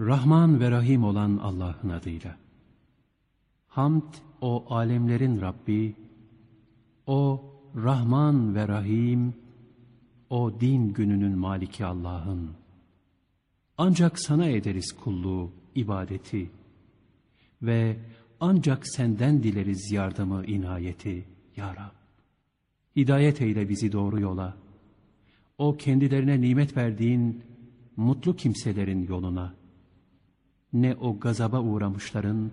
Rahman ve Rahim olan Allah'ın adıyla. Hamd o alemlerin Rabbi, o Rahman ve Rahim, o din gününün maliki Allah'ın. Ancak sana ederiz kulluğu, ibadeti ve ancak senden dileriz yardımı, inayeti ya Rab. Hidayet eyle bizi doğru yola. O kendilerine nimet verdiğin mutlu kimselerin yoluna. Ne o gazaba uğramışların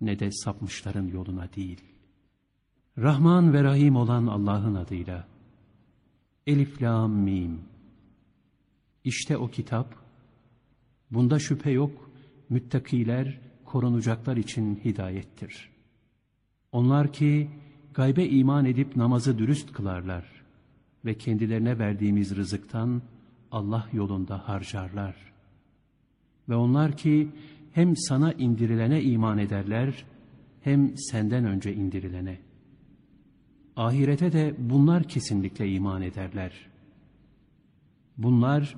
ne de sapmışların yoluna değil. Rahman ve Rahim olan Allah'ın adıyla. Elif, Lam, Mim. İşte o kitap, bunda şüphe yok, müttakiler, korunacaklar için hidayettir. Onlar ki gaybe iman edip namazı dürüst kılarlar ve kendilerine verdiğimiz rızıktan Allah yolunda harcarlar. Ve onlar ki hem sana indirilene iman ederler hem senden önce indirilene. Ahirete de bunlar kesinlikle iman ederler. Bunlar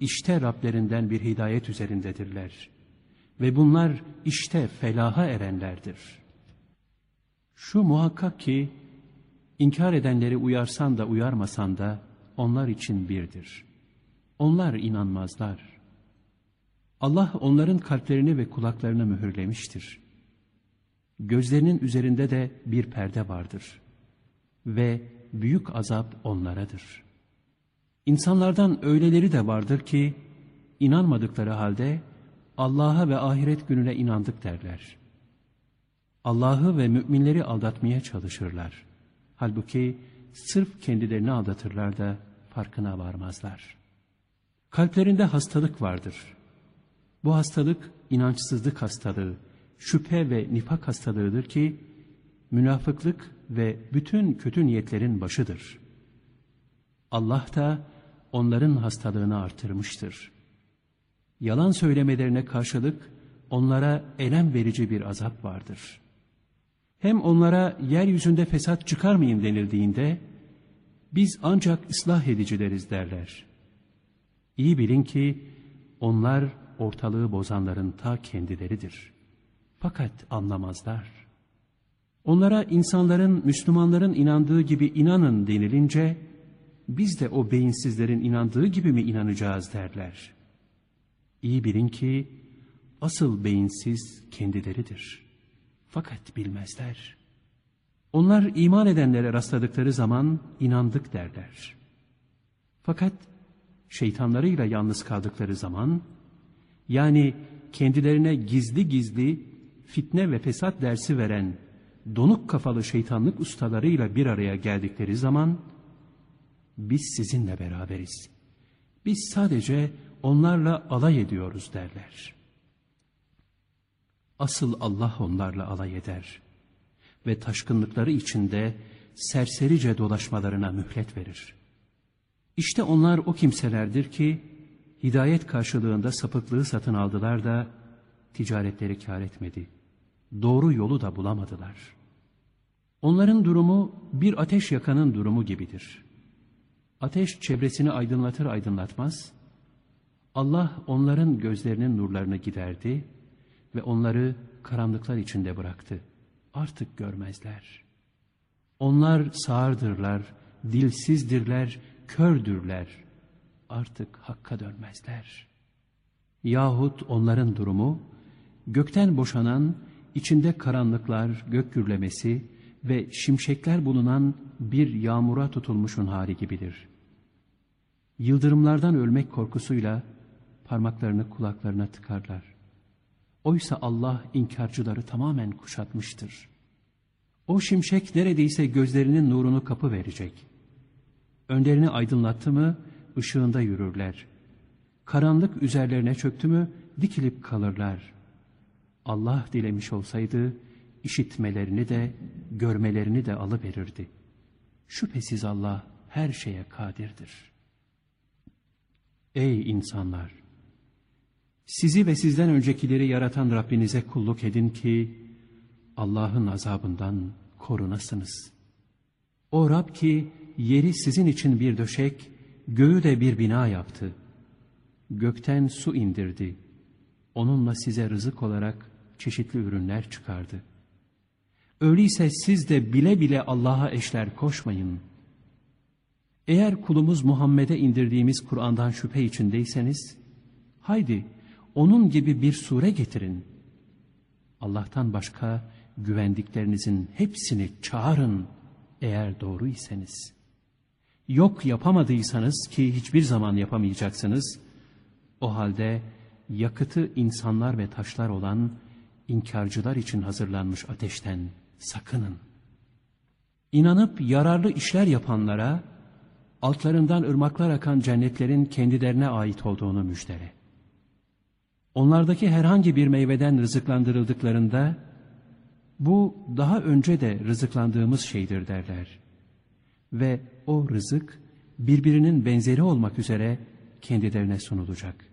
işte Rablerinden bir hidayet üzerindedirler. Ve bunlar işte felaha erenlerdir. Şu muhakkak ki inkar edenleri uyarsan da uyarmasan da onlar için birdir. Onlar inanmazlar. Allah onların kalplerini ve kulaklarını mühürlemiştir. Gözlerinin üzerinde de bir perde vardır. Ve büyük azap onlaradır. İnsanlardan öyleleri de vardır ki, inanmadıkları halde Allah'a ve ahiret gününe inandık derler. Allah'ı ve müminleri aldatmaya çalışırlar. Halbuki sırf kendilerini aldatırlar da farkına varmazlar. Kalplerinde hastalık vardır. Bu hastalık inançsızlık hastalığı, şüphe ve nifak hastalığıdır ki, münafıklık ve bütün kötü niyetlerin başıdır. Allah da onların hastalığını artırmıştır. Yalan söylemelerine karşılık onlara elem verici bir azap vardır. Hem onlara yeryüzünde fesat çıkarmayın denildiğinde, biz ancak ıslah edicileriz derler. İyi bilin ki onlar ortalığı bozanların ta kendileridir. Fakat anlamazlar. Onlara insanların, Müslümanların inandığı gibi inanın denilince, biz de o beyinsizlerin inandığı gibi mi inanacağız derler. İyi bilin ki asıl beyinsiz kendileridir. Fakat bilmezler. Onlar iman edenlere rastladıkları zaman inandık derler. Fakat şeytanlarıyla yalnız kaldıkları zaman, yani kendilerine gizli gizli fitne ve fesat dersi veren donuk kafalı şeytanlık ustalarıyla bir araya geldikleri zaman, biz sizinle beraberiz. Biz sadece onlarla alay ediyoruz derler. Asıl Allah onlarla alay eder ve taşkınlıkları içinde serserice dolaşmalarına mühlet verir. İşte onlar o kimselerdir ki hidayet karşılığında sapıklığı satın aldılar da ticaretleri kar etmedi. Doğru yolu da bulamadılar. Onların durumu bir ateş yakanın durumu gibidir. Ateş çevresini aydınlatır aydınlatmaz, Allah onların gözlerinin nurlarını giderdi ve onları karanlıklar içinde bıraktı. Artık görmezler. Onlar sağırdırlar, dilsizdirler, kördürler. Artık hakka dönmezler. Yahut onların durumu, gökten boşanan, içinde karanlıklar, gök gürlemesi ve şimşekler bulunan bir yağmura tutulmuşun hali gibidir. Yıldırımlardan ölmek korkusuyla parmaklarını kulaklarına tıkarlar. Oysa Allah inkarcıları tamamen kuşatmıştır. O şimşek neredeyse gözlerinin nurunu kapı verecek. Önlerini aydınlattı mı ışığında yürürler. Karanlık üzerlerine çöktü mü dikilip kalırlar. Allah dilemiş olsaydı işitmelerini de görmelerini de alıverirdi. Şüphesiz Allah her şeye kadirdir. Ey insanlar! Sizi ve sizden öncekileri yaratan Rabbinize kulluk edin ki Allah'ın azabından korunasınız. O Rab ki yeri sizin için bir döşek, göğü de bir bina yaptı. Gökten su indirdi. onunla size rızık olarak çeşitli ürünler çıkardı. Öyleyse siz de bile bile Allah'a eşler koşmayın. Eğer kulumuz Muhammed'e indirdiğimiz Kur'an'dan şüphe içindeyseniz, haydi onun gibi bir sure getirin. Allah'tan başka güvendiklerinizin hepsini çağırın eğer doğru iseniz. Yok yapamadıysanız ki hiçbir zaman yapamayacaksınız, o halde yakıtı insanlar ve taşlar olan inkarcılar için hazırlanmış ateşten sakının. İnanıp yararlı işler yapanlara, altlarından ırmaklar akan cennetlerin kendilerine ait olduğunu müjdele. Onlardaki herhangi bir meyveden rızıklandırıldıklarında, bu daha önce de rızıklandığımız şeydir derler. Ve o rızık birbirinin benzeri olmak üzere kendilerine sunulacak.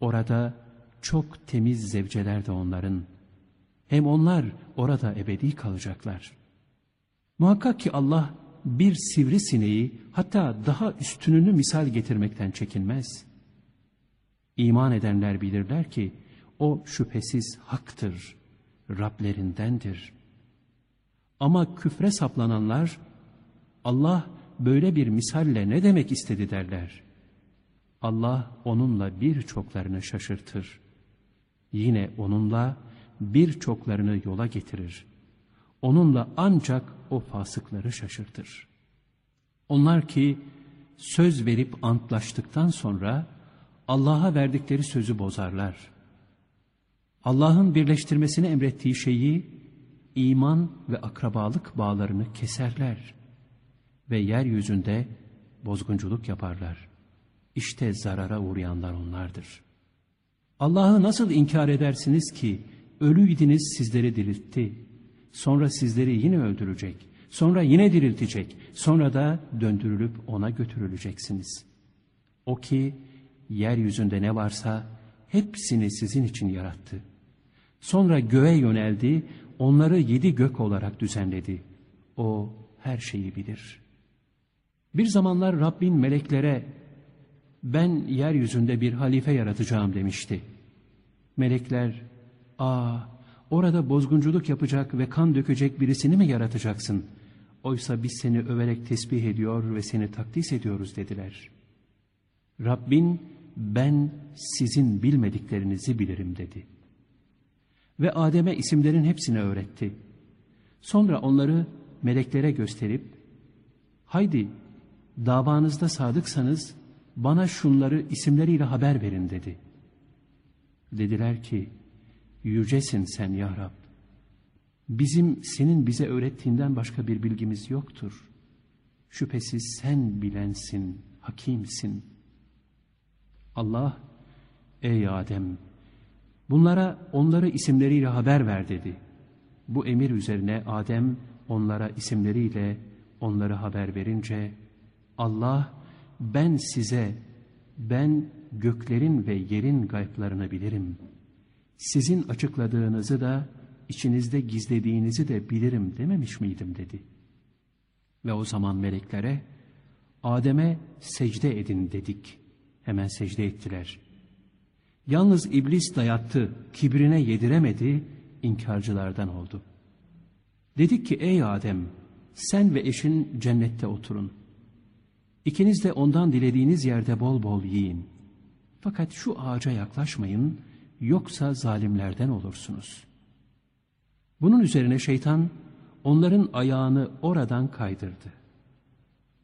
Orada çok temiz zevceler de onların. Hem onlar orada ebedi kalacaklar. Muhakkak ki Allah bir sivrisineği hatta daha üstününü misal getirmekten çekinmez. İman edenler bilirler ki o şüphesiz haktır, Rablerindendir. Ama küfre saplananlar Allah böyle bir misalle ne demek istedi derler. Allah onunla birçoklarını şaşırtır. Yine onunla birçoklarını yola getirir. Onunla ancak o fasıkları şaşırtır. Onlar ki söz verip antlaştıktan sonra Allah'a verdikleri sözü bozarlar. Allah'ın birleştirmesini emrettiği şeyi iman ve akrabalık bağlarını keserler ve yeryüzünde bozgunculuk yaparlar. İşte zarara uğrayanlar onlardır. Allah'ı nasıl inkar edersiniz ki ölüydiniz sizleri diriltti. Sonra sizleri yine öldürecek. Sonra yine diriltecek. Sonra da döndürülüp ona götürüleceksiniz. O ki yeryüzünde ne varsa hepsini sizin için yarattı. Sonra göğe yöneldi, onları yedi gök olarak düzenledi. O her şeyi bilir. Bir zamanlar Rabbin meleklere ben yeryüzünde bir halife yaratacağım demişti. Melekler, aa orada bozgunculuk yapacak ve kan dökecek birisini mi yaratacaksın? Oysa biz seni överek tesbih ediyor ve seni takdis ediyoruz dediler. Rabbin ben sizin bilmediklerinizi bilirim dedi. Ve Adem'e isimlerin hepsini öğretti. Sonra onları meleklere gösterip, haydi davanızda sadıksanız bana şunları isimleriyle haber verin dedi. Dediler ki, yücesin sen ya Rab. Bizim senin bize öğrettiğinden başka bir bilgimiz yoktur. Şüphesiz sen bilensin, hakimsin. Allah, ey Adem, bunlara onları isimleriyle haber ver dedi. Bu emir üzerine Adem onlara isimleriyle onları haber verince, Allah, ben size, ben göklerin ve yerin gayplarını bilirim. Sizin açıkladığınızı da, içinizde gizlediğinizi de bilirim dememiş miydim dedi. Ve o zaman meleklere, Adem'e secde edin dedik. Hemen secde ettiler. Yalnız iblis dayattı, kibrine yediremedi, inkarcılardan oldu. Dedik ki ey Adem, sen ve eşin cennette oturun. İkiniz de ondan dilediğiniz yerde bol bol yiyin. Fakat şu ağaca yaklaşmayın, yoksa zalimlerden olursunuz. Bunun üzerine şeytan onların ayağını oradan kaydırdı.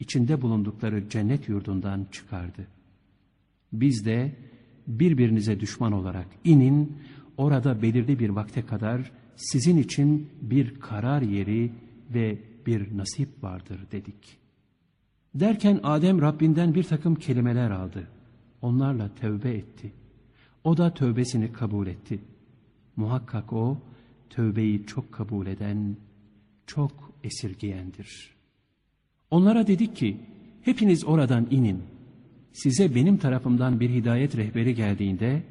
İçinde bulundukları cennet yurdundan çıkardı. Biz de birbirinize düşman olarak inin, orada belirli bir vakte kadar sizin için bir karar yeri ve bir nasip vardır dedik.'' Derken Adem Rabbinden bir takım kelimeler aldı. Onlarla tövbe etti. O da tövbesini kabul etti. Muhakkak o tövbeyi çok kabul eden, çok esirgeyendir. Onlara dedik ki, hepiniz oradan inin. Size benim tarafımdan bir hidayet rehberi geldiğinde,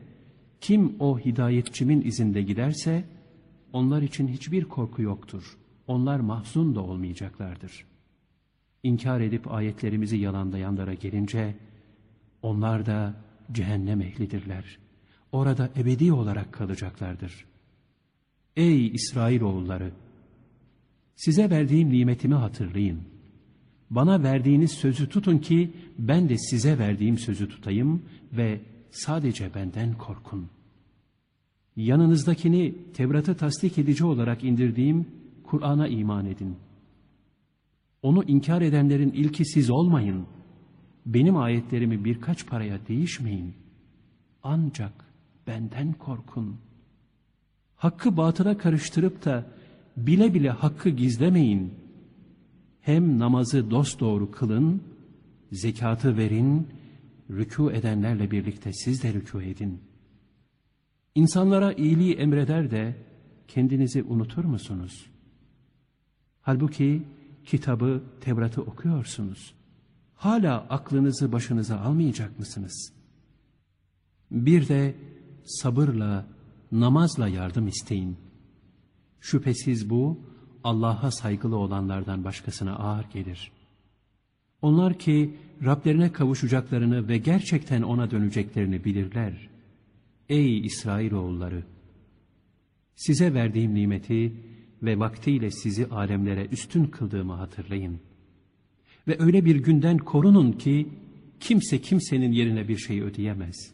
kim o hidayetçimin izinde giderse, onlar için hiçbir korku yoktur. Onlar mahzun da olmayacaklardır.'' İnkar edip ayetlerimizi yalanlayanlara gelince, onlar da cehennem ehlidirler. orada ebedi olarak kalacaklardır. Ey İsrailoğulları! Size verdiğim nimetimi hatırlayın. Bana verdiğiniz sözü tutun ki ben de size verdiğim sözü tutayım ve sadece benden korkun. Yanınızdakini Tevrat'ı tasdik edici olarak indirdiğim Kur'an'a iman edin. Onu inkar edenlerin ilki siz olmayın. Benim ayetlerimi birkaç paraya değişmeyin. Ancak benden korkun. Hakkı batıla karıştırıp da bile bile hakkı gizlemeyin. Hem namazı dosdoğru kılın, zekatı verin, rükû edenlerle birlikte siz de rükû edin. İnsanlara iyiliği emreder de kendinizi unutur musunuz? Halbuki kitabı, Tevrat'ı okuyorsunuz. Hala aklınızı başınıza almayacak mısınız? Bir de sabırla, namazla yardım isteyin. Şüphesiz bu, Allah'a saygılı olanlardan başkasına ağır gelir. Onlar ki Rablerine kavuşacaklarını ve gerçekten ona döneceklerini bilirler. Ey İsrailoğulları! Size verdiğim nimeti ve vaktiyle sizi alemlere üstün kıldığımı hatırlayın. Ve öyle bir günden korunun ki kimse kimsenin yerine bir şey ödeyemez.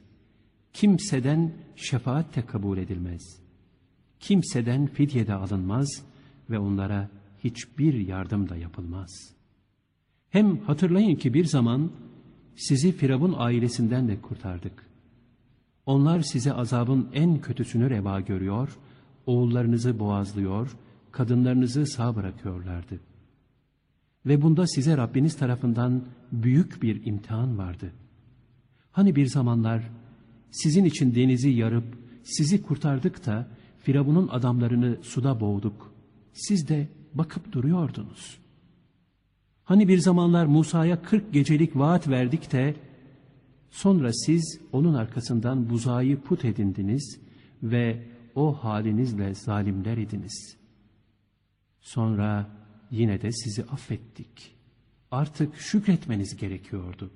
Kimseden şefaat de kabul edilmez. Kimseden fidye de alınmaz ve onlara hiçbir yardım da yapılmaz. Hem hatırlayın ki bir zaman sizi Firavun ailesinden de kurtardık. Onlar size azabın en kötüsünü reva görüyor, oğullarınızı boğazlıyor, kadınlarınızı sağ bırakıyorlardı. Ve bunda size Rabbiniz tarafından büyük bir imtihan vardı. Hani bir zamanlar sizin için denizi yarıp sizi kurtardık da Firavun'un adamlarını suda boğduk. Siz de bakıp duruyordunuz. Hani bir zamanlar Musa'ya kırk gecelik vaat verdik de sonra siz onun arkasından buzağı put edindiniz ve o halinizle zalimler idiniz. Sonra yine de sizi affettik. Artık şükretmeniz gerekiyordu.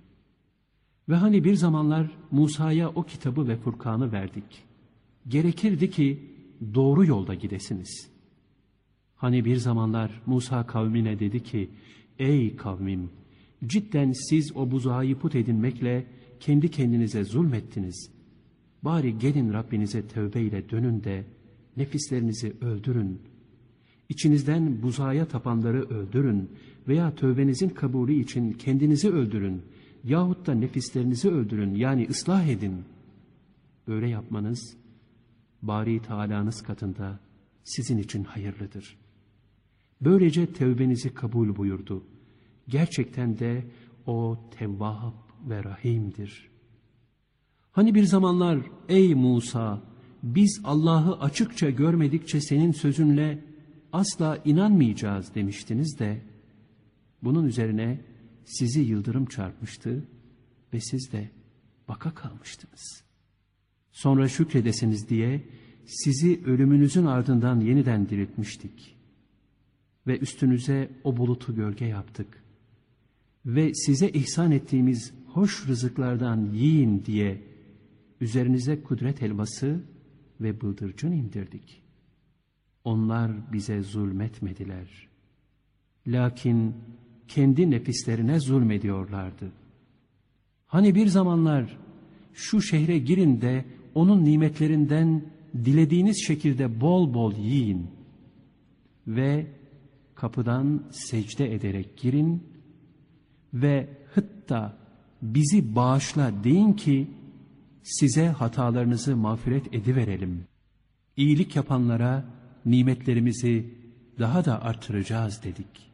Ve hani bir zamanlar Musa'ya o kitabı ve Furkan'ı verdik. Gerekirdi ki doğru yolda gidesiniz. Hani bir zamanlar Musa kavmine dedi ki, Ey kavmim! Cidden siz o buzağı put edinmekle kendi kendinize zulmettiniz. Bari gelin Rabbinize tövbeyle dönün de nefislerinizi öldürün. İçinizden buzağa tapanları öldürün veya tövbenizin kabulü için kendinizi öldürün yahut da nefislerinizi öldürün yani ıslah edin. Böyle yapmanız Bari Teala'nız katında sizin için hayırlıdır. Böylece tevbenizi kabul buyurdu. Gerçekten de o Tevvab ve Rahim'dir. Hani bir zamanlar ey Musa biz Allah'ı açıkça görmedikçe senin sözünle asla inanmayacağız demiştiniz de bunun üzerine sizi yıldırım çarpmıştı ve siz de baka kalmıştınız. Sonra şükredesiniz diye sizi ölümünüzün ardından yeniden diriltmiştik. Ve üstünüze o bulutu gölge yaptık. Ve size ihsan ettiğimiz hoş rızıklardan yiyin diye üzerinize kudret helvası ve bıldırcın indirdik. Onlar bize zulmetmediler. Lakin kendi nefislerine zulmediyorlardı. Hani bir zamanlar şu şehre girin de onun nimetlerinden dilediğiniz şekilde bol bol yiyin ve kapıdan secde ederek girin ve hıtta bizi bağışla deyin ki size hatalarınızı mağfiret ediverelim. İyilik yapanlara nimetlerimizi daha da artıracağız dedik.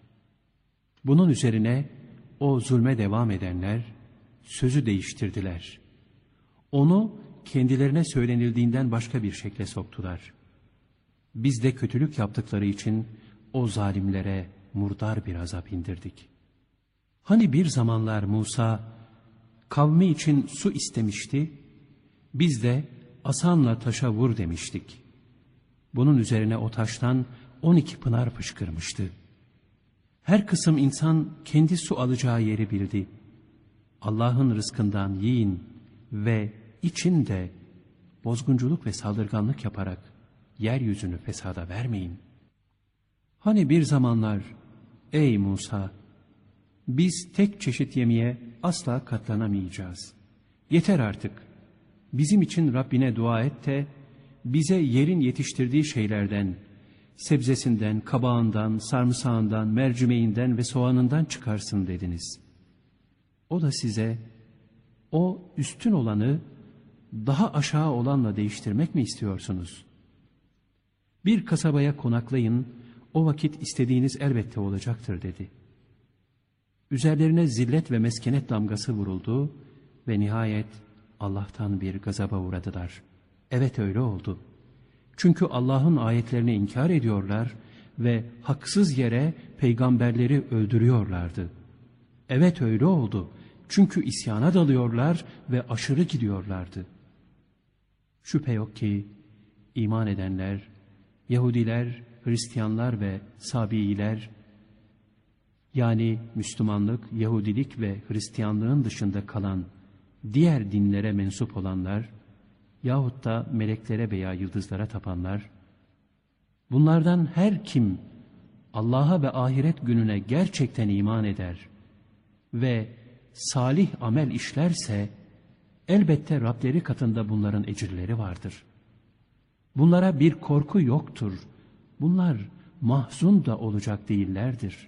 Bunun üzerine o zulme devam edenler sözü değiştirdiler. Onu kendilerine söylenildiğinden başka bir şekle soktular. Biz de kötülük yaptıkları için o zalimlere murdar bir azap indirdik. Hani bir zamanlar Musa kavmi için su istemişti, biz de asanla taşa vur demiştik. Bunun üzerine o taştan on iki pınar fışkırmıştı. Her kısım insan kendi su alacağı yeri bildi. Allah'ın rızkından yiyin ve içinde bozgunculuk ve saldırganlık yaparak yeryüzünü fesada vermeyin. Hani bir zamanlar ey Musa biz tek çeşit yemeğe asla katlanamayacağız. Yeter artık. Bizim için Rabbine dua et de bize yerin yetiştirdiği şeylerden, sebzesinden, kabağından, sarımsağından, mercimeğinden ve soğanından çıkarsın dediniz. O da size o üstün olanı daha aşağı olanla değiştirmek mi istiyorsunuz? Bir kasabaya konaklayın, o vakit istediğiniz elbette olacaktır dedi. Üzerlerine zillet ve meskenet damgası vuruldu ve nihayet Allah'tan bir gazaba uğradılar. Evet öyle oldu. Çünkü Allah'ın ayetlerini inkar ediyorlar ve haksız yere peygamberleri öldürüyorlardı. Evet öyle oldu. Çünkü isyana dalıyorlar ve aşırı gidiyorlardı. Şüphe yok ki iman edenler, Yahudiler, Hristiyanlar ve Sabiiler, yani Müslümanlık, Yahudilik ve Hristiyanlığın dışında kalan diğer dinlere mensup olanlar, yahut da meleklere veya yıldızlara tapanlar, bunlardan her kim Allah'a ve ahiret gününe gerçekten iman eder ve salih amel işlerse, elbette Rableri katında bunların ecirleri vardır. Bunlara bir korku yoktur. Bunlar mahzun da olacak değillerdir.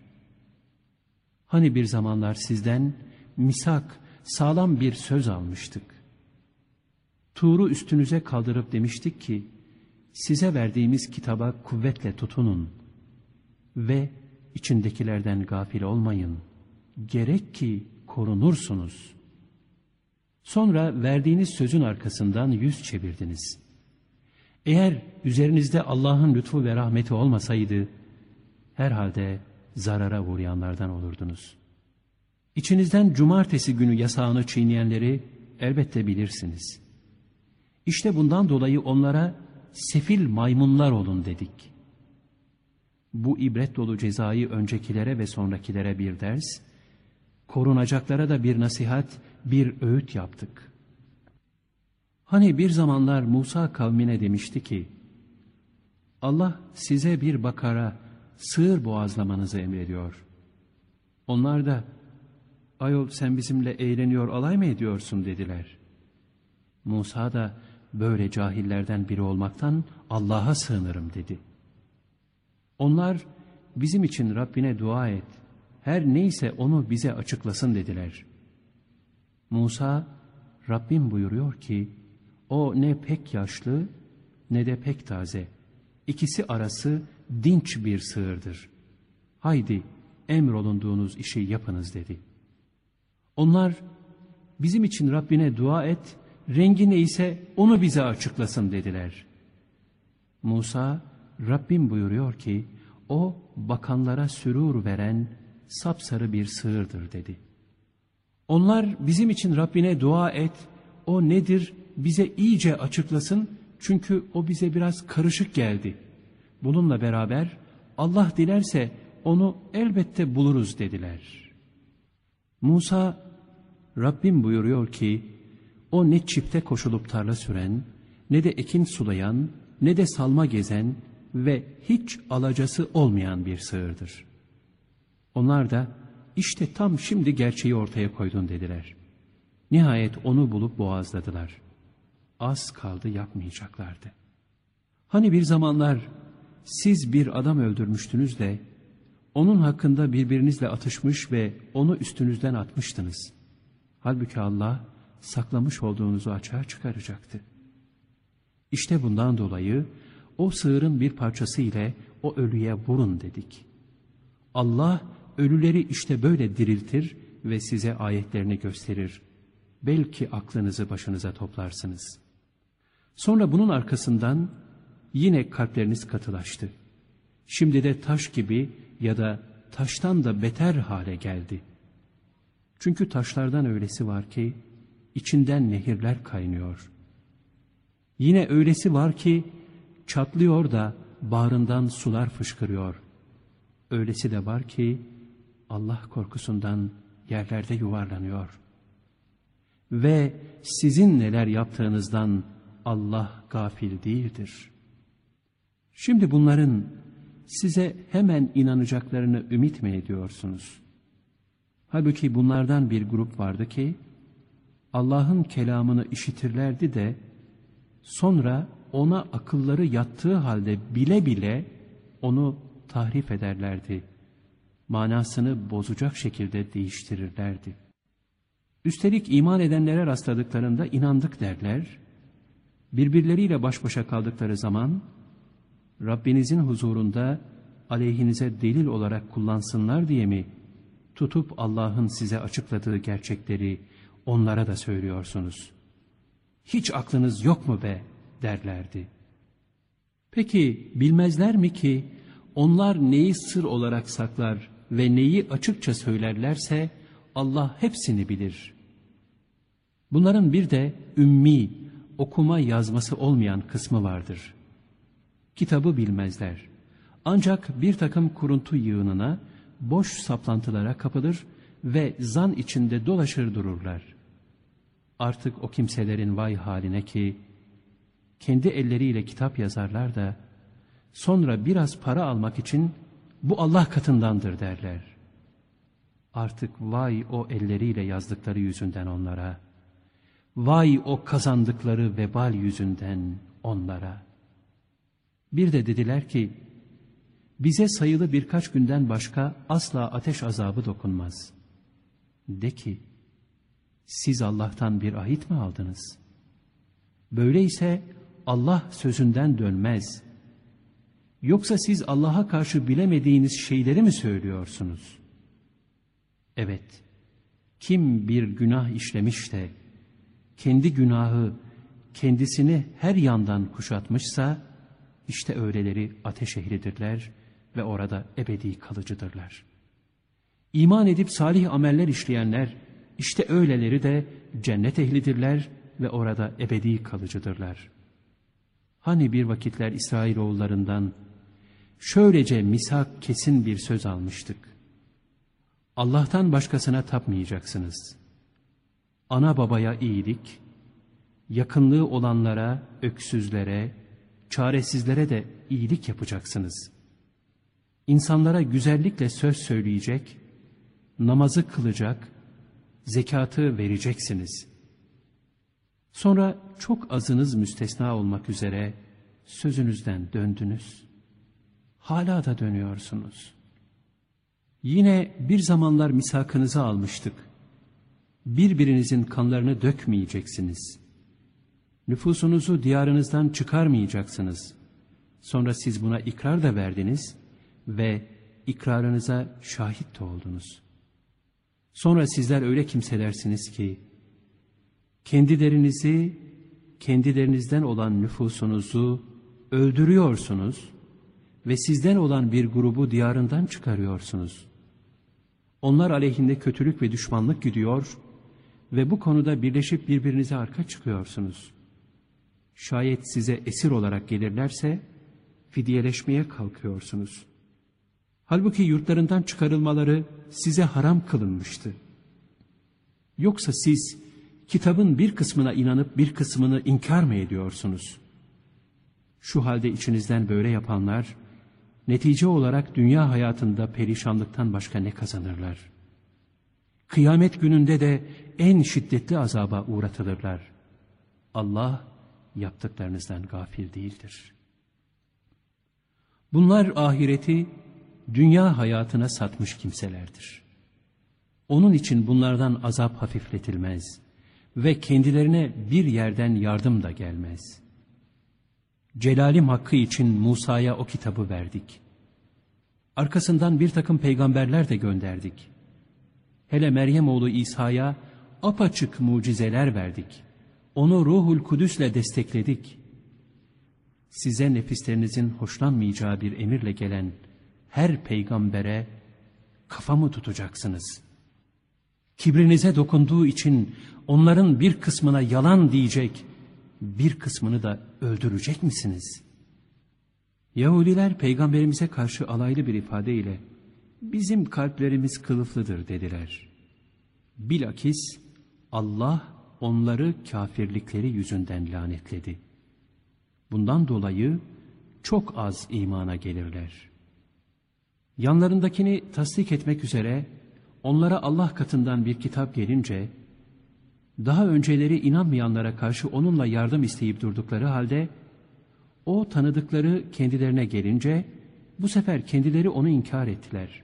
Hani bir zamanlar sizden misak, sağlam bir söz almıştık. Tuğru üstünüze kaldırıp demiştik ki, size verdiğimiz kitaba kuvvetle tutunun ve içindekilerden gafil olmayın. Gerek ki korunursunuz. Sonra verdiğiniz sözün arkasından yüz çevirdiniz. Eğer üzerinizde Allah'ın lütfu ve rahmeti olmasaydı, herhalde zarara uğrayanlardan olurdunuz. İçinizden cumartesi günü yasağını çiğneyenleri elbette bilirsiniz. İşte bundan dolayı onlara sefil maymunlar olun dedik. Bu ibret dolu cezayı öncekilere ve sonrakilere bir ders, korunacaklara da bir nasihat, bir öğüt yaptık. Hani bir zamanlar Musa kavmine demişti ki, Allah size bir bakara, sığır boğazlamanızı emrediyor. Onlar da, ayol sen bizimle eğleniyor alay mı ediyorsun dediler. Musa da böyle cahillerden biri olmaktan Allah'a sığınırım dedi. Onlar bizim için Rabbine dua et, her neyse onu bize açıklasın dediler. Musa, Rabbim buyuruyor ki, o ne pek yaşlı ne de pek taze. İkisi arası dinç bir sığırdır. Haydi emrolunduğunuz işi yapınız dedi. Onlar bizim için Rabbine dua et, rengi neyse onu bize açıklasın dediler. Musa, Rabbim buyuruyor ki, o bakanlara sürur veren sapsarı bir sığırdır dedi. Onlar bizim için Rabbine dua et, o nedir bize iyice açıklasın çünkü o bize biraz karışık geldi. Bununla beraber Allah dilerse onu elbette buluruz dediler. Musa, Rabbim buyuruyor ki, o ne çifte koşulup tarla süren, ne de ekin sulayan, ne de salma gezen ve hiç alacası olmayan bir sığırdır. Onlar da, işte tam şimdi gerçeği ortaya koydun dediler. Nihayet onu bulup boğazladılar. Az kaldı yapmayacaklardı. Hani bir zamanlar siz bir adam öldürmüştünüz de onun hakkında birbirinizle atışmış ve onu üstünüzden atmıştınız. Halbuki Allah saklamış olduğunuzu açığa çıkaracaktı. İşte bundan dolayı o sığırın bir parçası ile o ölüye vurun dedik. Allah ölüleri işte böyle diriltir ve size ayetlerini gösterir. Belki aklınızı başınıza toplarsınız. Sonra bunun arkasından yine kalpleriniz katılaştı. Şimdi de taş gibi ya da taştan da beter hale geldi. Çünkü taşlardan öylesi var ki içinden nehirler kaynıyor. Yine öylesi var ki çatlıyor da bağrından sular fışkırıyor. Öylesi de var ki Allah korkusundan yerlerde yuvarlanıyor. Ve sizin neler yaptığınızdan Allah gafil değildir. Şimdi bunların size hemen inanacaklarını ümit mi ediyorsunuz? Halbuki bunlardan bir grup vardı ki, Allah'ın kelamını işitirlerdi de, sonra ona akılları yattığı halde bile bile onu tahrif ederlerdi. Manasını bozacak şekilde değiştirirlerdi. Üstelik iman edenlere rastladıklarında inandık derler. Birbirleriyle baş başa kaldıkları zaman Rabbinizin huzurunda aleyhinize delil olarak kullansınlar diye mi tutup Allah'ın size açıkladığı gerçekleri onlara da söylüyorsunuz? Hiç aklınız yok mu be derlerdi. Peki bilmezler mi ki onlar neyi sır olarak saklar ve neyi açıkça söylerlerse Allah hepsini bilir. Bunların bir de ümmi, okuma yazması olmayan kısmı vardır. Kitabı bilmezler. Ancak bir takım kuruntu yığınına, boş saplantılara kapılır ve zan içinde dolaşır dururlar. Artık o kimselerin vay haline ki, kendi elleriyle kitap yazarlar da, sonra biraz para almak için bu Allah katındandır derler. Artık vay o elleriyle yazdıkları yüzünden onlara. Vay o kazandıkları vebal yüzünden onlara. Bir de dediler ki, bize sayılı birkaç günden başka asla ateş azabı dokunmaz. De ki, siz Allah'tan bir ahit mi aldınız? Böyleyse Allah sözünden dönmez. Yoksa siz Allah'a karşı bilemediğiniz şeyleri mi söylüyorsunuz? Evet, kim bir günah işlemiş de, kendi günahı kendisini her yandan kuşatmışsa, işte öyleleri ateş ehlidirler ve orada ebedi kalıcıdırlar. İman edip salih ameller işleyenler, işte öyleleri de cennet ehlidirler ve orada ebedi kalıcıdırlar. Hani bir vakitler İsrailoğullarından şöylece misak kesin bir söz almıştık. Allah'tan başkasına tapmayacaksınız. Ana babaya iyilik, yakınlığı olanlara, öksüzlere, çaresizlere de iyilik yapacaksınız. İnsanlara güzellikle söz söyleyecek, namazı kılacak, zekatı vereceksiniz. Sonra çok azınız müstesna olmak üzere sözünüzden döndünüz. Hala da dönüyorsunuz. Yine bir zamanlar misakınızı almıştık. Birbirinizin kanlarını dökmeyeceksiniz. Nüfusunuzu diyarınızdan çıkarmayacaksınız. Sonra siz buna ikrar da verdiniz ve ikrarınıza şahit de oldunuz. Sonra sizler öyle kimselersiniz ki, kendilerinizi, kendilerinizden olan nüfusunuzu öldürüyorsunuz ve sizden olan bir grubu diyarından çıkarıyorsunuz. Onlar aleyhinde kötülük ve düşmanlık gidiyor ve bu konuda birleşip birbirinize arka çıkıyorsunuz. Şayet size esir olarak gelirlerse fidyeleşmeye kalkıyorsunuz. Halbuki yurtlarından çıkarılmaları size haram kılınmıştı. Yoksa siz kitabın bir kısmına inanıp bir kısmını inkar mı ediyorsunuz? Şu halde içinizden böyle yapanlar, netice olarak dünya hayatında perişanlıktan başka ne kazanırlar? Kıyamet gününde de en şiddetli azaba uğratılırlar. Allah yaptıklarınızdan gafil değildir. Bunlar ahireti dünya hayatına satmış kimselerdir. Onun için bunlardan azap hafifletilmez ve kendilerine bir yerden yardım da gelmez. Celalim hakkı için Musa'ya o kitabı verdik. Arkasından bir takım peygamberler de gönderdik. Hele Meryem oğlu İsa'ya apaçık mucizeler verdik. Onu ruhul kudüsle destekledik. Size nefislerinizin hoşlanmayacağı bir emirle gelen her peygambere kafamı tutacaksınız. Kibrinize dokunduğu için onların bir kısmına yalan diyecek, bir kısmını da öldürecek misiniz? Yahudiler peygamberimize karşı alaylı bir ifadeyle bizim kalplerimiz kılıflıdır dediler. Bilakis Allah onları kafirlikleri yüzünden lanetledi. Bundan dolayı çok az imana gelirler. Yanlarındakini tasdik etmek üzere onlara Allah katından bir kitap gelince, daha önceleri inanmayanlara karşı onunla yardım isteyip durdukları halde, o tanıdıkları kendilerine gelince, bu sefer kendileri onu inkar ettiler.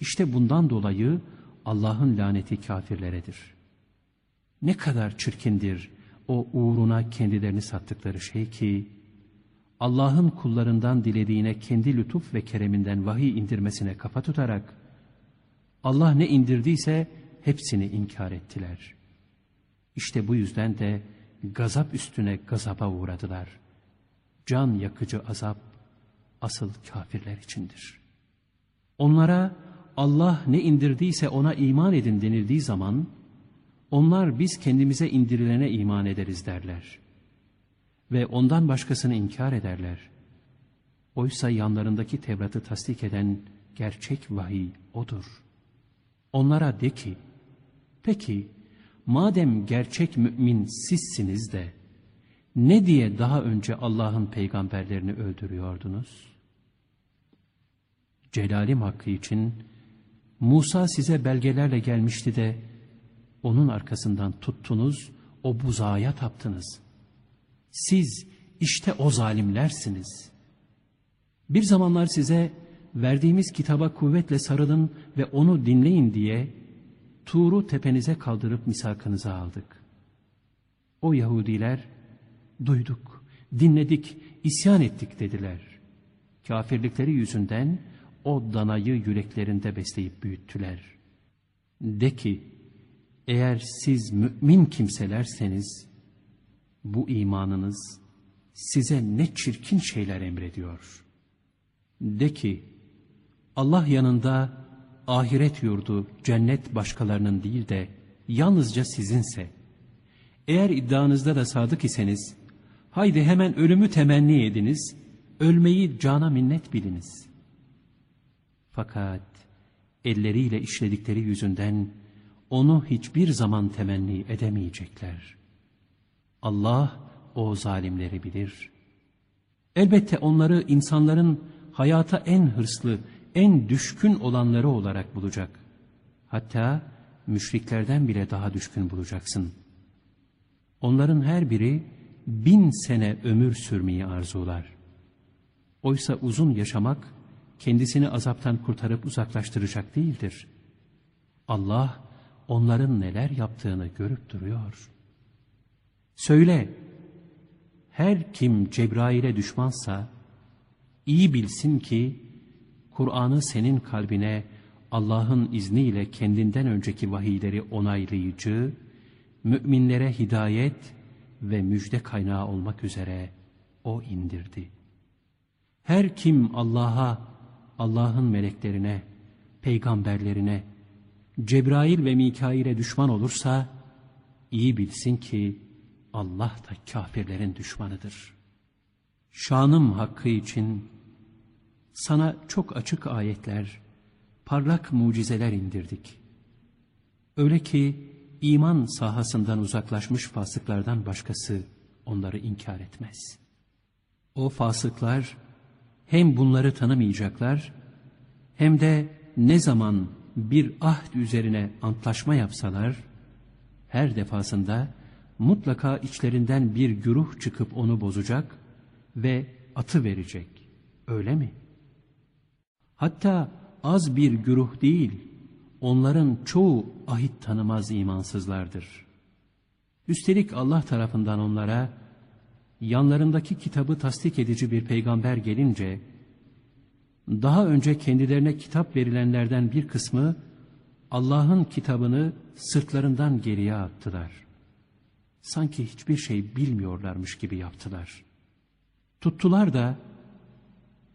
İşte bundan dolayı Allah'ın laneti kafirleredir. Ne kadar çirkindir o uğruna kendilerini sattıkları şey ki, Allah'ın kullarından dilediğine kendi lütuf ve kereminden vahiy indirmesine kafa tutarak, Allah ne indirdiyse hepsini inkar ettiler. İşte bu yüzden de gazap üstüne gazaba uğradılar. Can yakıcı azap asıl kafirler içindir. Onlara Allah ne indirdiyse ona iman edin denildiği zaman, onlar biz kendimize indirilene iman ederiz derler. Ve ondan başkasını inkar ederler. Oysa yanlarındaki Tevrat'ı tasdik eden gerçek vahiy odur. Onlara de ki, peki madem gerçek mümin sizsiniz de, ne diye daha önce Allah'ın peygamberlerini öldürüyordunuz? Celalim hakkı için Musa size belgelerle gelmişti de onun arkasından tuttunuz, o buzağa taptınız. Siz işte o zalimlersiniz. Bir zamanlar size verdiğimiz kitaba kuvvetle sarılın ve onu dinleyin diye Tuğru tepenize kaldırıp misakınıza aldık. O Yahudiler duyduk, dinledik, isyan ettik dediler. Kafirlikleri yüzünden o danayı yüreklerinde besleyip büyüttüler. De ki, eğer siz mümin kimselerseniz, bu imanınız size ne çirkin şeyler emrediyor. De ki, Allah yanında ahiret yurdu, cennet başkalarının değil de yalnızca sizinse, eğer iddianızda da sadık iseniz, haydi hemen ölümü temenni ediniz, ölmeyi cana minnet biliniz. Fakat elleriyle işledikleri yüzünden onu hiçbir zaman temenni edemeyecekler. Allah o zalimleri bilir. Elbette onları insanların hayata en hırslı, en düşkün olanları olarak bulacak. Hatta müşriklerden bile daha düşkün bulacaksın. Onların her biri bin sene ömür sürmeyi arzular. Oysa uzun yaşamak kendisini azaptan kurtarıp uzaklaştıracak değildir. Allah onların neler yaptığını görüp duruyor. Söyle, her kim Cebrail'e düşmansa, iyi bilsin ki, Kur'an'ı senin kalbine Allah'ın izniyle kendinden önceki vahiyleri onaylayıcı, müminlere hidayet ve müjde kaynağı olmak üzere O indirdi. Her kim Allah'a, Allah'ın meleklerine, peygamberlerine, Cebrail ve Mikail'e düşman olursa, iyi bilsin ki Allah da kafirlerin düşmanıdır. Şanım hakkı için sana çok açık ayetler, parlak mucizeler indirdik. Öyle ki iman sahasından uzaklaşmış fasıklardan başkası onları inkar etmez. O fasıklar hem bunları tanımayacaklar hem de ne zaman bir ahd üzerine antlaşma yapsalar her defasında mutlaka içlerinden bir güruh çıkıp onu bozacak ve atı verecek. Öyle mi? Hatta az bir güruh değil, onların çoğu ahit tanımaz imansızlardır. Üstelik Allah tarafından onlara, yanlarındaki kitabı tasdik edici bir peygamber gelince, daha önce kendilerine kitap verilenlerden bir kısmı, Allah'ın kitabını sırtlarından geriye attılar. Sanki hiçbir şey bilmiyorlarmış gibi yaptılar. Tuttular da,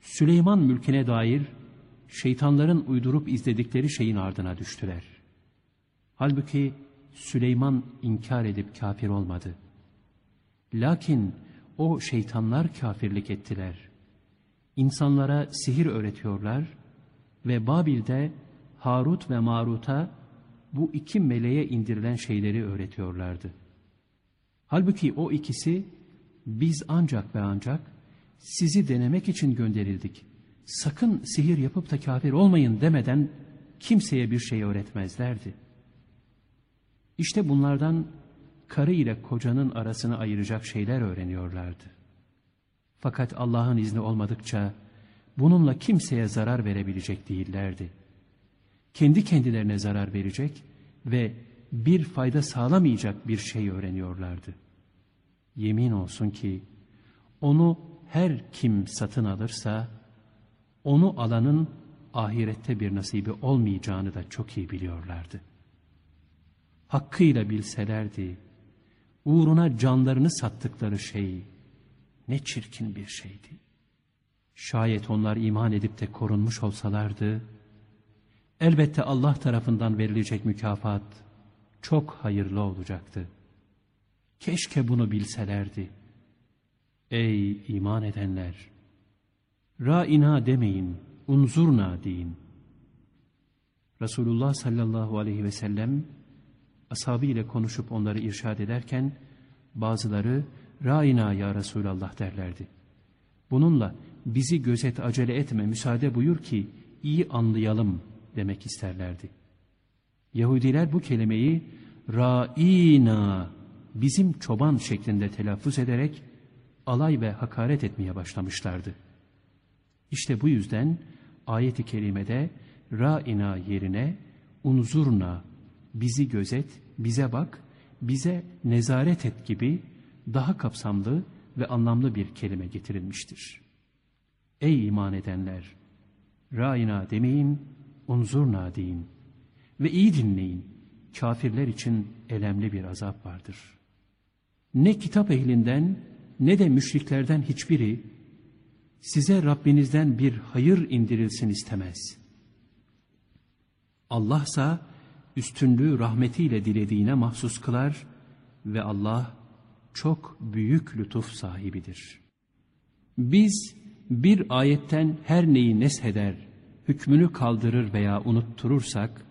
Süleyman mülküne dair şeytanların uydurup izledikleri şeyin ardına düştüler. Halbuki Süleyman inkar edip kafir olmadı. Lakin o şeytanlar kafirlik ettiler. İnsanlara sihir öğretiyorlar ve Babil'de Harut ve Marut'a bu iki meleğe indirilen şeyleri öğretiyorlardı. Halbuki o ikisi biz ancak ve ancak sizi denemek için gönderildik. Sakın sihir yapıp da kafir olmayın demeden kimseye bir şey öğretmezlerdi. İşte bunlardan karı ile kocanın arasını ayıracak şeyler öğreniyorlardı. Fakat Allah'ın izni olmadıkça bununla kimseye zarar verebilecek değillerdi. Kendi kendilerine zarar verecek ve bir fayda sağlamayacak bir şey öğreniyorlardı. Yemin olsun ki onu her kim satın alırsa onu alanın ahirette bir nasibi olmayacağını da çok iyi biliyorlardı. Hakkıyla bilselerdi, uğruna canlarını sattıkları şey ne çirkin bir şeydi. Şayet onlar iman edip de korunmuş olsalardı, elbette Allah tarafından verilecek mükafat çok hayırlı olacaktı. Keşke bunu bilselerdi. Ey iman edenler! Ra'ina demeyin, unzurna deyin. Resulullah sallallahu aleyhi ve sellem ashabı ile konuşup onları irşad ederken bazıları Ra'ina ya Resulallah derlerdi. Bununla bizi gözet acele etme müsaade buyur ki iyi anlayalım demek isterlerdi. Yahudiler bu kelimeyi Ra'ina bizim çoban şeklinde telaffuz ederek alay ve hakaret etmeye başlamışlardı. İşte bu yüzden ayeti kerimede ra'ina yerine unzurna bizi gözet, bize bak, bize nezaret et gibi daha kapsamlı ve anlamlı bir kelime getirilmiştir. Ey iman edenler! Ra'ina demeyin, unzurna deyin. Ve iyi dinleyin. Kafirler için elemli bir azap vardır. Ne kitap ehlinden ne de müşriklerden hiçbiri size Rabbinizden bir hayır indirilsin istemez. Allah ise üstünlüğü rahmetiyle dilediğine mahsus kılar ve Allah çok büyük lütuf sahibidir. Biz bir ayetten her neyi nesheder, hükmünü kaldırır veya unutturursak,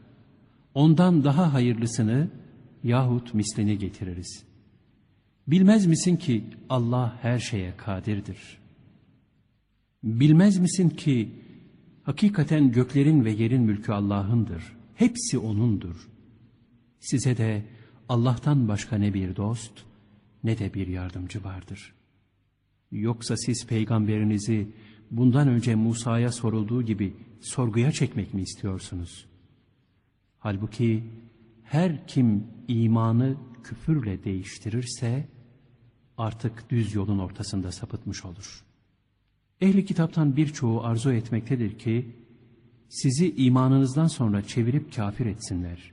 ondan daha hayırlısını yahut mislini getiririz. Bilmez misin ki Allah her şeye kadirdir. Bilmez misin ki hakikaten göklerin ve yerin mülkü Allah'ındır. Hepsi O'nundur. Size de Allah'tan başka ne bir dost ne de bir yardımcı vardır. Yoksa siz peygamberinizi bundan önce Musa'ya sorulduğu gibi sorguya çekmek mi istiyorsunuz? Halbuki her kim imanı küfürle değiştirirse artık düz yolun ortasında sapıtmış olur. Ehli kitaptan birçoğu arzu etmektedir ki sizi imanınızdan sonra çevirip kafir etsinler.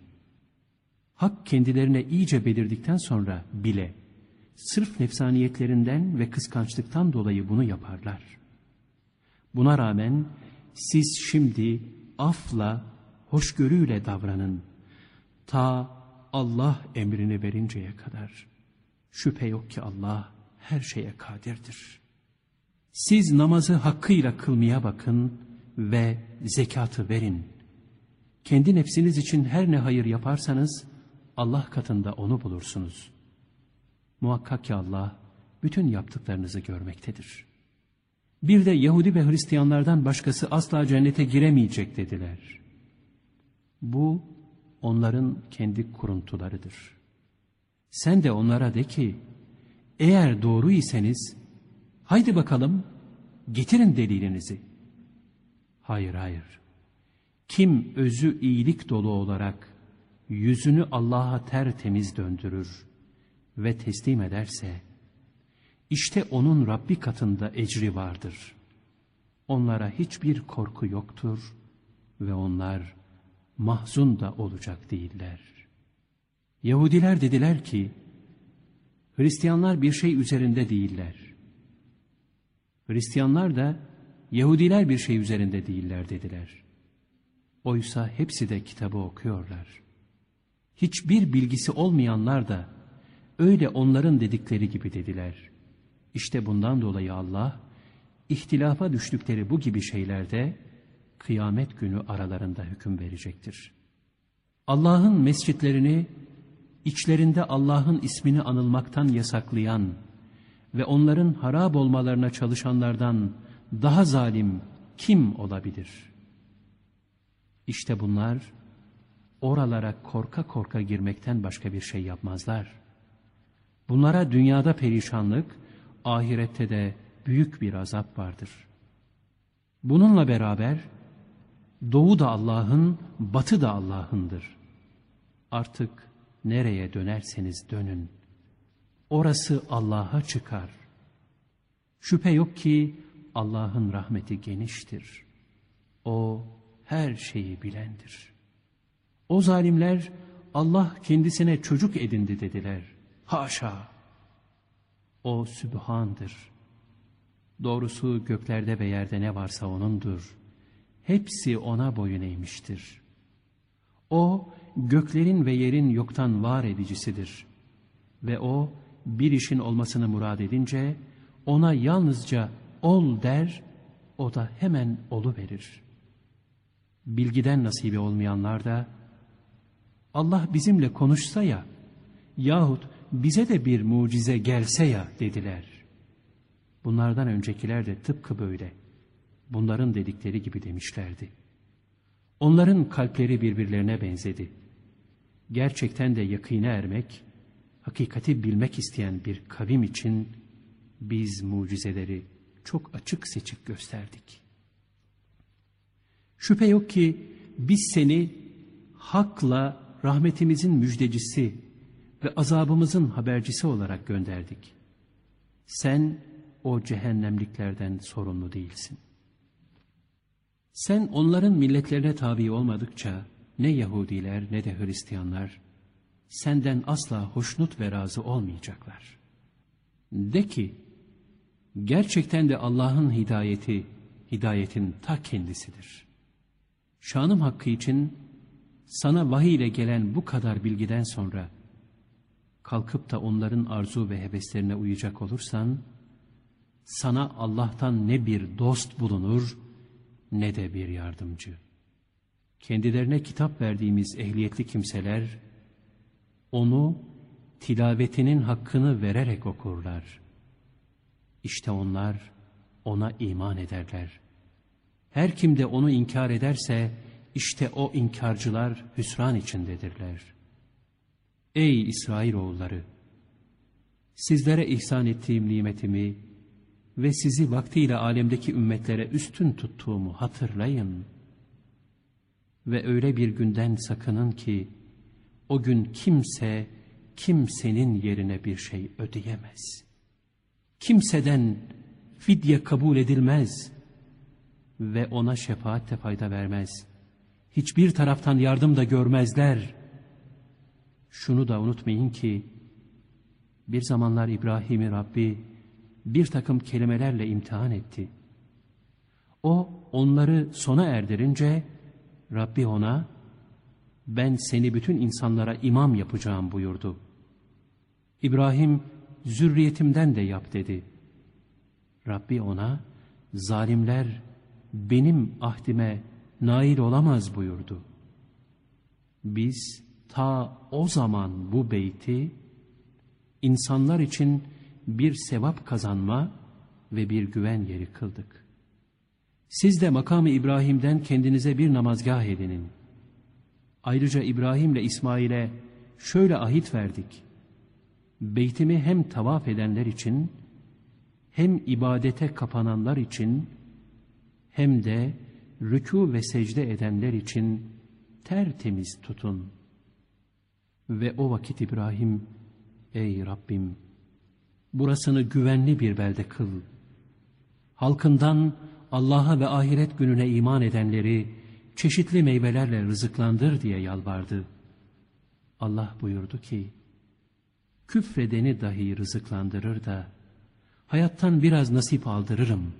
Hak kendilerine iyice belirdikten sonra bile sırf nefsaniyetlerinden ve kıskançlıktan dolayı bunu yaparlar. Buna rağmen siz şimdi afla, hoşgörüyle davranın. Ta Allah emrini verinceye kadar. Şüphe yok ki Allah her şeye kadirdir. Siz namazı hakkıyla kılmaya bakın ve zekatı verin. Kendi nefsiniz için her ne hayır yaparsanız Allah katında onu bulursunuz. Muhakkak ki Allah bütün yaptıklarınızı görmektedir. Bir de Yahudi ve Hristiyanlardan başkası asla cennete giremeyecek dediler. Bu onların kendi kuruntularıdır. Sen de onlara de ki, eğer doğru iseniz, haydi bakalım getirin delilinizi. Hayır hayır. Kim özü iyilik dolu olarak yüzünü Allah'a tertemiz döndürür ve teslim ederse, işte onun Rabbi katında ecri vardır. Onlara hiçbir korku yoktur ve onlar mahzun da olacak değiller. Yahudiler dediler ki, Hristiyanlar bir şey üzerinde değiller. Hristiyanlar da Yahudiler bir şey üzerinde değiller dediler. Oysa hepsi de kitabı okuyorlar. Hiçbir bilgisi olmayanlar da öyle onların dedikleri gibi dediler. İşte bundan dolayı Allah, ihtilafa düştükleri bu gibi şeylerde kıyamet günü aralarında hüküm verecektir. Allah'ın mescitlerini içlerinde Allah'ın ismini anılmaktan yasaklayan ve onların harap olmalarına çalışanlardan daha zalim kim olabilir? İşte bunlar oralara korka korka girmekten başka bir şey yapmazlar. Bunlara dünyada perişanlık, ahirette de büyük bir azap vardır. Bununla beraber doğu da Allah'ın, batı da Allah'ındır. Artık nereye dönerseniz dönün. Orası Allah'a çıkar. Şüphe yok ki Allah'ın rahmeti geniştir. O her şeyi bilendir. O zalimler Allah kendisine çocuk edindi dediler. Haşa! O Sübhan'dır. Doğrusu göklerde ve yerde ne varsa O'nundur. Hepsi O'na boyun eğmiştir. O, göklerin ve yerin yoktan var edicisidir. Ve O, bir işin olmasını murad edince, O'na yalnızca ol der, O da hemen olu verir. Bilgiden nasibi olmayanlar da, Allah bizimle konuşsa ya, yahut bize de bir mucize gelse ya dediler. Bunlardan öncekiler de tıpkı böyle. Bunların dedikleri gibi demişlerdi. Onların kalpleri birbirlerine benzedi. Gerçekten de yakine ermek, hakikati bilmek isteyen bir kavim için biz mucizeleri çok açık seçik gösterdik. Şüphe yok ki biz seni hakla rahmetimizin müjdecisi ve azabımızın habercisi olarak gönderdik. Sen o cehennemliklerden sorumlu değilsin. Sen onların milletlerine tabi olmadıkça ne Yahudiler ne de Hristiyanlar senden asla hoşnut ve razı olmayacaklar. De ki, gerçekten de Allah'ın hidayeti, hidayetin ta kendisidir. Şanım hakkı için sana vahiy ile gelen bu kadar bilgiden sonra kalkıp da onların arzu ve heveslerine uyacak olursan sana Allah'tan ne bir dost bulunur ne de bir yardımcı. Kendilerine kitap verdiğimiz ehliyetli kimseler onu tilavetinin hakkını vererek okurlar. İşte onlar ona iman ederler. Her kim de onu inkar ederse işte o inkarcılar hüsran içindedirler. Ey İsrailoğulları! Sizlere ihsan ettiğim nimetimi ve sizi vaktiyle alemdeki ümmetlere üstün tuttuğumu hatırlayın. Ve öyle bir günden sakının ki, o gün kimse kimsenin yerine bir şey ödeyemez. Kimseden fidye kabul edilmez ve ona şefaat de fayda vermez. Hiçbir taraftan yardım da görmezler. Şunu da unutmayın ki, bir zamanlar İbrahim'i Rabbi bir takım kelimelerle imtihan etti. O onları sona erdirince Rabbi ona ben seni bütün insanlara imam yapacağım buyurdu. İbrahim zürriyetimden de yap dedi. Rabbi ona zalimler benim ahdime nail olamaz buyurdu. Biz ta o zaman bu beyti insanlar için bir sevap kazanma ve bir güven yeri kıldık. Siz de makamı İbrahim'den kendinize bir namazgah edinin. Ayrıca İbrahim'le İsmail'e şöyle ahit verdik. Beytimi hem tavaf edenler için, hem ibadete kapananlar için, hem de rükû ve secde edenler için tertemiz tutun. Ve o vakit İbrahim, ey Rabbim, burasını güvenli bir belde kıl. Halkından Allah'a ve ahiret gününe iman edenleri çeşitli meyvelerle rızıklandır diye yalvardı. Allah buyurdu ki, küfredeni dahi rızıklandırır da, hayattan biraz nasip aldırırım.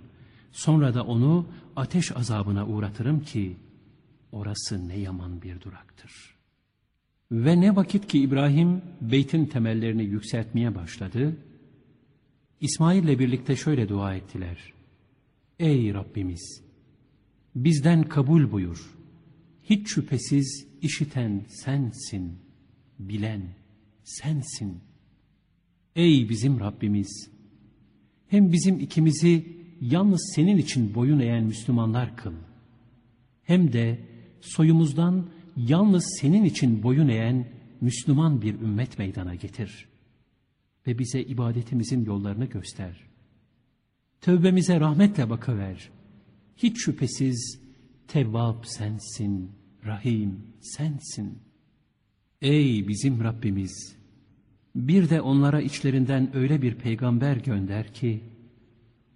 Sonra da onu ateş azabına uğratırım ki, orası ne yaman bir duraktır. Ve ne vakit ki İbrahim beytin temellerini yükseltmeye başladı, İsmail ile birlikte şöyle dua ettiler. Ey Rabbimiz! Bizden kabul buyur. Hiç şüphesiz işiten sensin, bilen sensin. Ey bizim Rabbimiz! Hem bizim ikimizi yalnız senin için boyun eğen Müslümanlar kıl. Hem de soyumuzdan yalnız senin için boyun eğen Müslüman bir ümmet meydana getir. Ve bize ibadetimizin yollarını göster. Tövbemize rahmetle bakıver. Hiç şüphesiz Tevvab sensin, Rahim sensin. Ey bizim Rabbimiz! Bir de onlara içlerinden öyle bir peygamber gönder ki,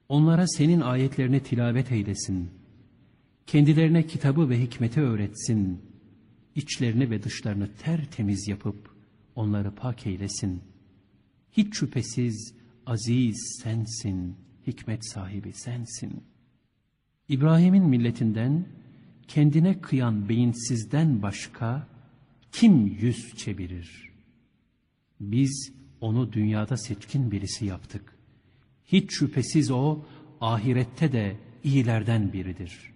onlara senin ayetlerini tilavet eylesin. Kendilerine kitabı ve hikmeti öğretsin. İçlerini ve dışlarını tertemiz yapıp onları pak eylesin. Hiç şüphesiz aziz sensin, hikmet sahibi sensin. İbrahim'in milletinden kendine kıyan beyinsizden başka kim yüz çevirir? Biz onu dünyada seçkin birisi yaptık. Hiç şüphesiz o ahirette de iyilerden biridir.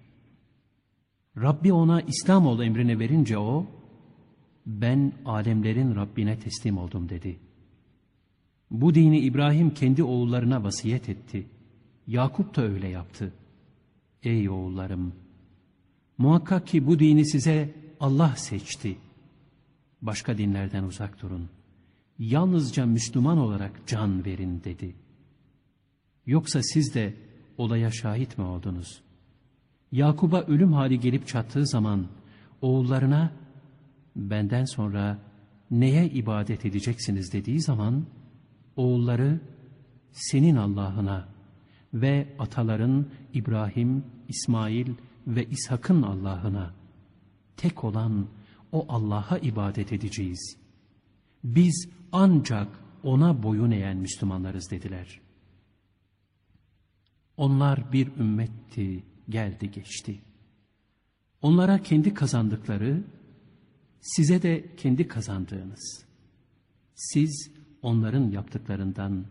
Rabbi ona İslam ol emrini verince o, ben alemlerin Rabbine teslim oldum dedi. Bu dini İbrahim kendi oğullarına vasiyet etti. Yakup da öyle yaptı. Ey oğullarım! Muhakkak ki bu dini size Allah seçti. Başka dinlerden uzak durun. Yalnızca Müslüman olarak can verin dedi. Yoksa siz de olaya şahit mi oldunuz? Yakub'a ölüm hali gelip çattığı zaman oğullarına benden sonra neye ibadet edeceksiniz dediği zaman oğulları senin Allah'ına ve ataların İbrahim, İsmail ve İshak'ın Allah'ına tek olan o Allah'a ibadet edeceğiz. Biz ancak ona boyun eğen Müslümanlarız dediler. Onlar bir ümmetti, geldi geçti. Onlara kendi kazandıkları, size de kendi kazandığınız. Siz onların yaptıklarından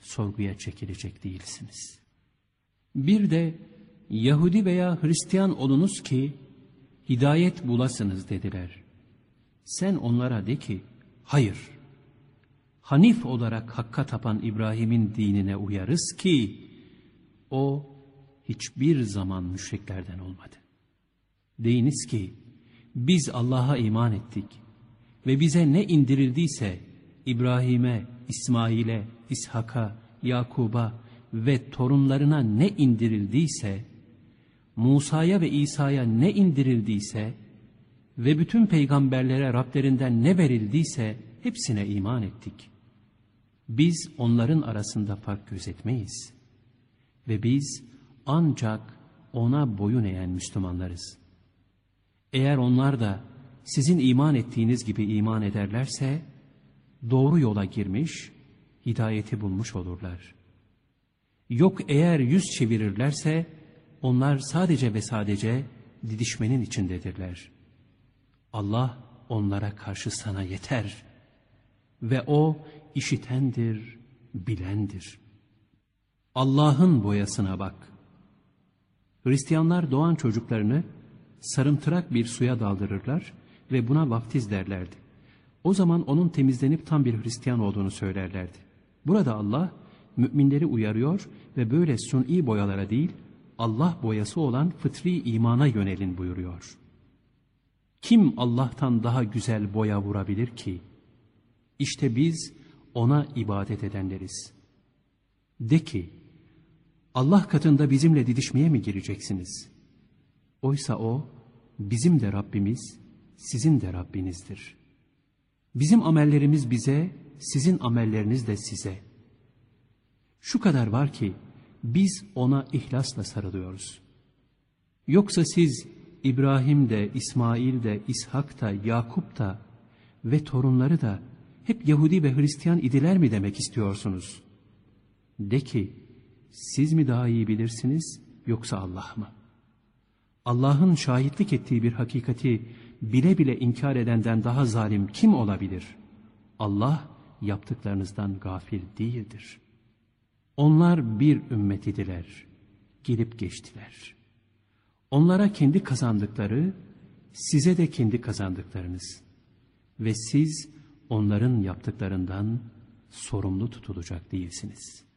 sorguya çekilecek değilsiniz. Bir de Yahudi veya Hristiyan olunuz ki hidayet bulasınız dediler. Sen onlara de ki hayır. Hanif olarak hakka tapan İbrahim'in dinine uyarız ki o hiçbir zaman müşriklerden olmadı. Deyiniz ki biz Allah'a iman ettik ve bize ne indirildiyse İbrahim'e, İsmail'e, İshak'a, Yakub'a ve torunlarına ne indirildiyse, Musa'ya ve İsa'ya ne indirildiyse ve bütün peygamberlere Rablerinden ne verildiyse hepsine iman ettik. Biz onların arasında fark gözetmeyiz. Ve biz ancak ona boyun eğen Müslümanlarız. Eğer onlar da sizin iman ettiğiniz gibi iman ederlerse, doğru yola girmiş, hidayeti bulmuş olurlar. Yok eğer yüz çevirirlerse, onlar sadece ve sadece didişmenin içindedirler. Allah onlara karşı sana yeter ve O işitendir, bilendir. Allah'ın boyasına bak. Hristiyanlar doğan çocuklarını sarımtırak bir suya daldırırlar ve buna vaftiz derlerdi. O zaman onun temizlenip tam bir Hristiyan olduğunu söylerlerdi. Burada Allah müminleri uyarıyor ve böyle suni boyalara değil Allah boyası olan fıtri imana yönelin buyuruyor. Kim Allah'tan daha güzel boya vurabilir ki? İşte biz ona ibadet edenleriz. De ki, Allah katında bizimle didişmeye mi gireceksiniz? Oysa o, bizim de Rabbimiz, sizin de Rabbinizdir. Bizim amellerimiz bize, sizin amelleriniz de size. Şu kadar var ki, biz ona ihlasla sarılıyoruz. Yoksa siz İbrahim de, İsmail de, İshak da, Yakup da ve torunları da hep Yahudi ve Hristiyan idiler mi demek istiyorsunuz? De ki, siz mi daha iyi bilirsiniz yoksa Allah mı? Allah'ın şahitlik ettiği bir hakikati bile bile inkar edenden daha zalim kim olabilir? Allah yaptıklarınızdan gafil değildir. Onlar bir ümmet idiler, gelip geçtiler. Onlara kendi kazandıkları, size de kendi kazandıklarınız. Ve siz onların yaptıklarından sorumlu tutulacak değilsiniz.''